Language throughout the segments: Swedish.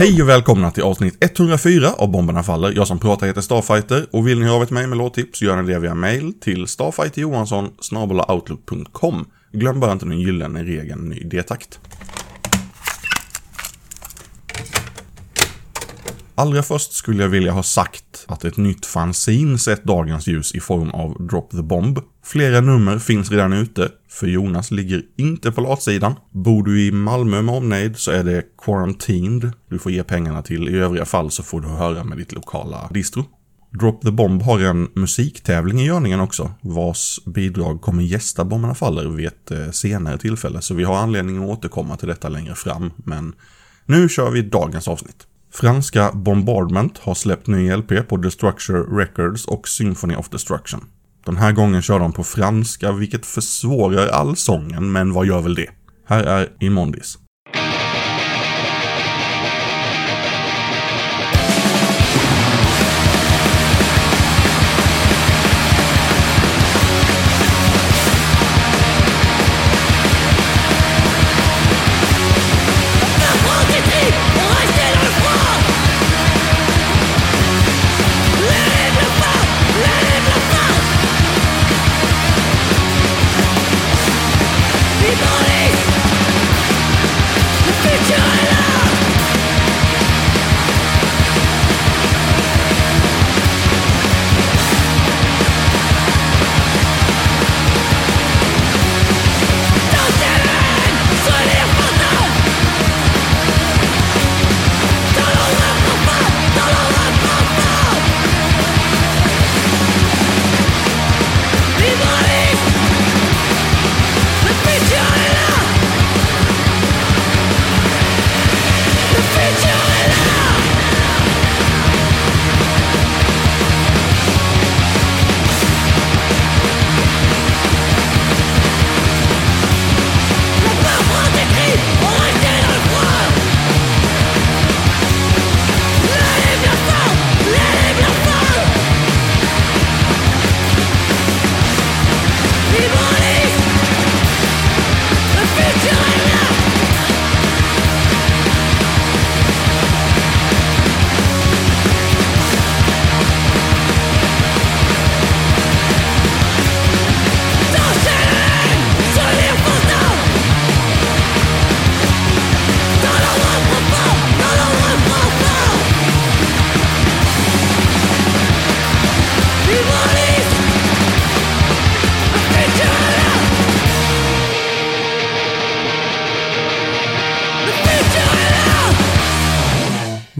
Hej och välkomna till avsnitt 104 av Bomberna Faller. Jag som pratar heter Starfighter och vill ni höra av ett mig med låttips gör ni det via mail till starfighterjohansson outlook.com. Glöm bara inte den gyllene regeln ny D-takt. Allra först skulle jag vilja ha sagt att ett nytt fanzine sett dagens ljus i form av Drop the Bomb. Flera nummer finns redan ute, för Jonas ligger inte på latsidan. Bor du i Malmö med omnejd så är det Quarantined du får ge pengarna till, i övriga fall så får du höra med ditt lokala distro. Drop the Bomb har en musiktävling i görningen också, vars bidrag kommer gästa Bomberna Faller vid ett eh, senare tillfälle, så vi har anledning att återkomma till detta längre fram, men nu kör vi dagens avsnitt. Franska Bombardment har släppt ny LP på Destructure Records och Symphony of Destruction. Den här gången kör de på franska, vilket försvårar allsången, men vad gör väl det? Här är Immondis.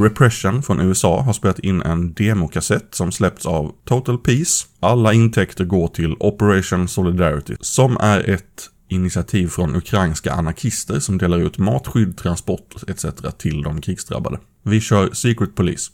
Repression från USA har spelat in en demokassett som släppts av Total Peace. Alla intäkter går till Operation Solidarity, som är ett initiativ från ukrainska anarkister som delar ut mat, skydd, transport etc. till de krigsdrabbade. Vi kör Secret Police.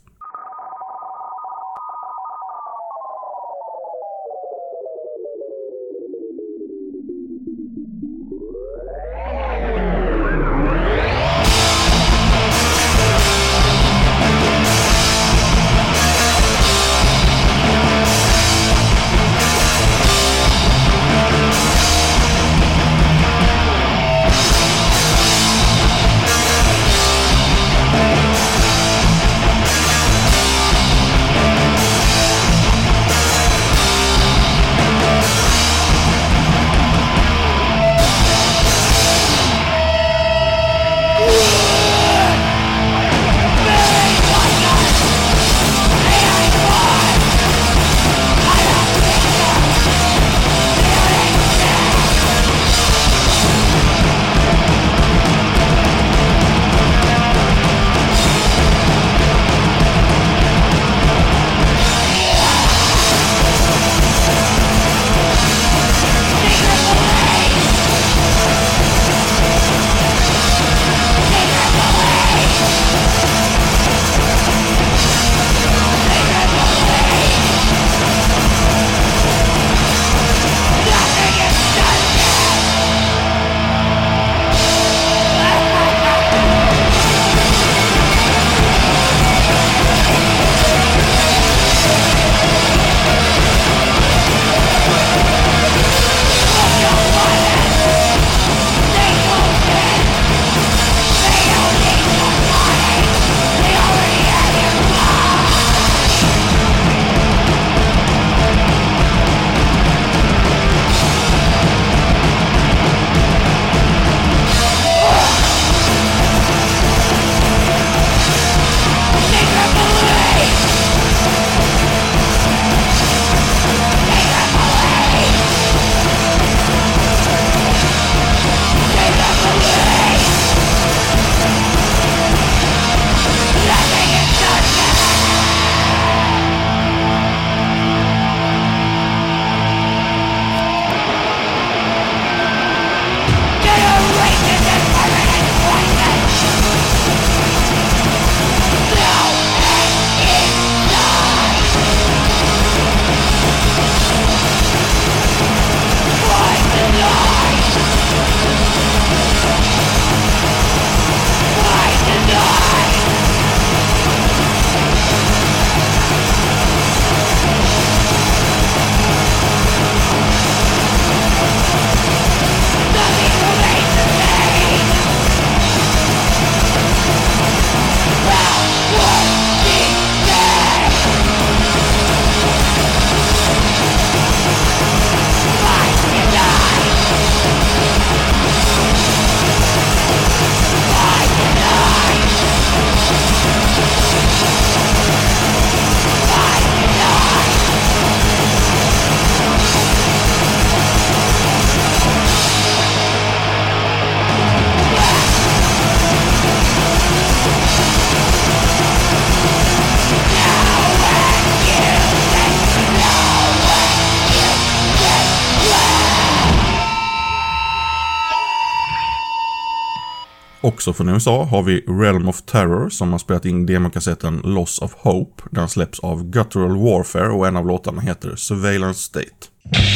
Också från USA har vi Realm of Terror som har spelat in demokassetten Loss of Hope. Den släpps av Guttural Warfare och en av låtarna heter Surveillance State.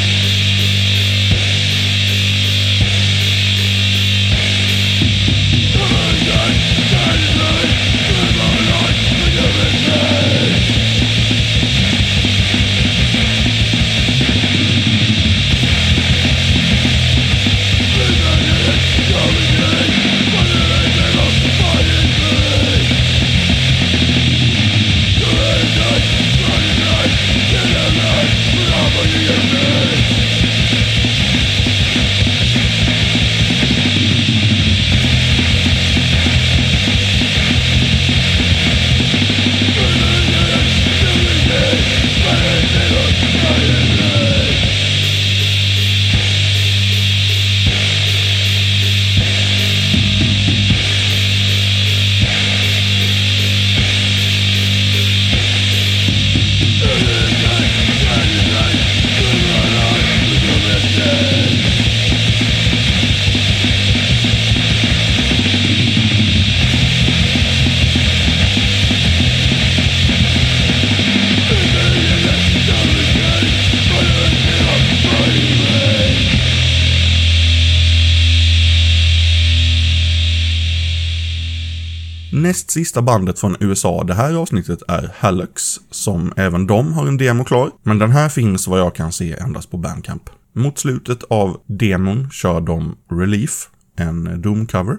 Näst sista bandet från USA det här avsnittet är Hallux, som även de har en demo klar, men den här finns vad jag kan se endast på Bandcamp. Mot slutet av demon kör de Relief, en Doom-cover.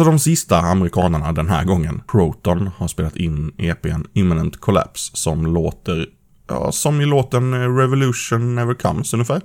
Så de sista amerikanerna den här gången. Proton har spelat in EPn Imminent Collapse som låter, ja, som i låten eh, Revolution Never Comes ungefär.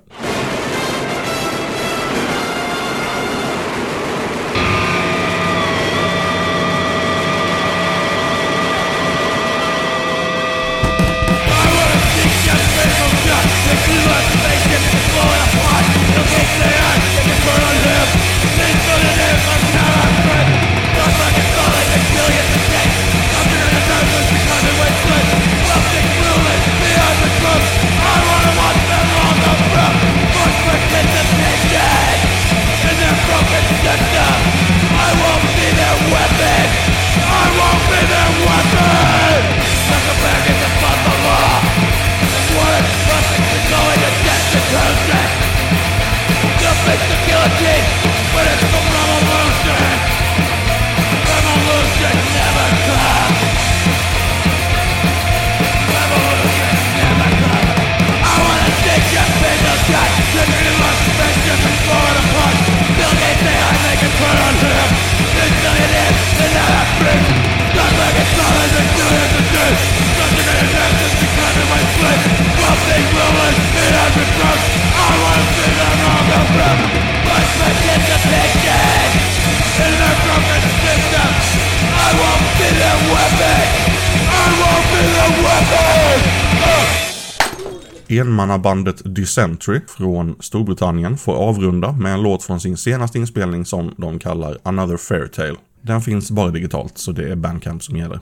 Enmannabandet Dysentry från Storbritannien får avrunda med en låt från sin senaste inspelning som de kallar Another Fairytale. Den finns bara digitalt, så det är Bandcamp som gäller.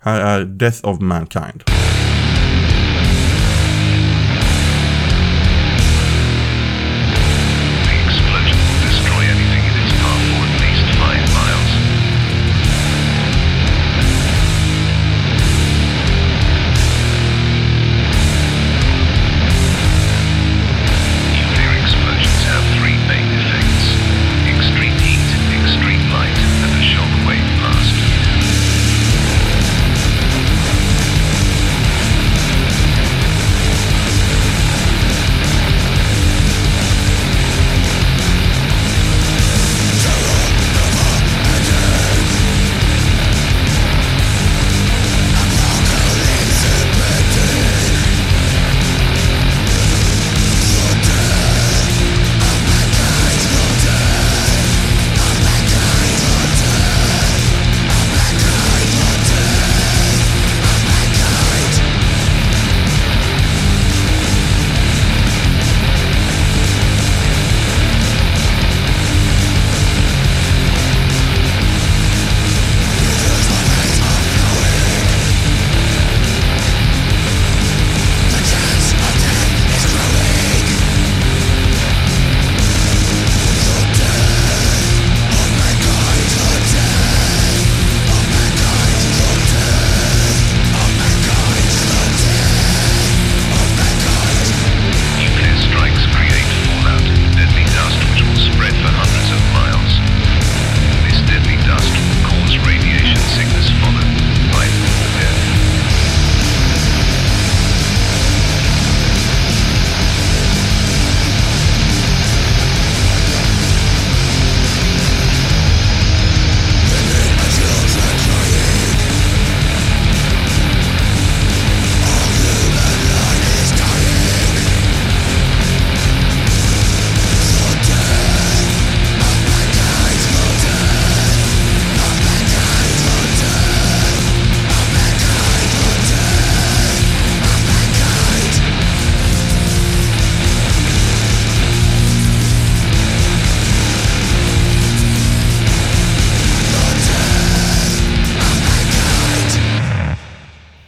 Här är Death of Mankind.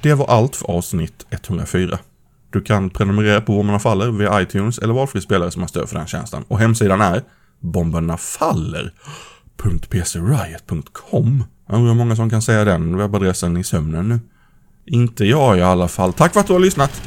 Det var allt för avsnitt 104. Du kan prenumerera på Bomberna Faller via iTunes eller valfri spelare som har stöd för den tjänsten. Och hemsidan är bombernafaller.pcriot.com. Jag undrar hur många som kan säga den webbadressen i sömnen nu. Inte jag i alla fall. Tack för att du har lyssnat!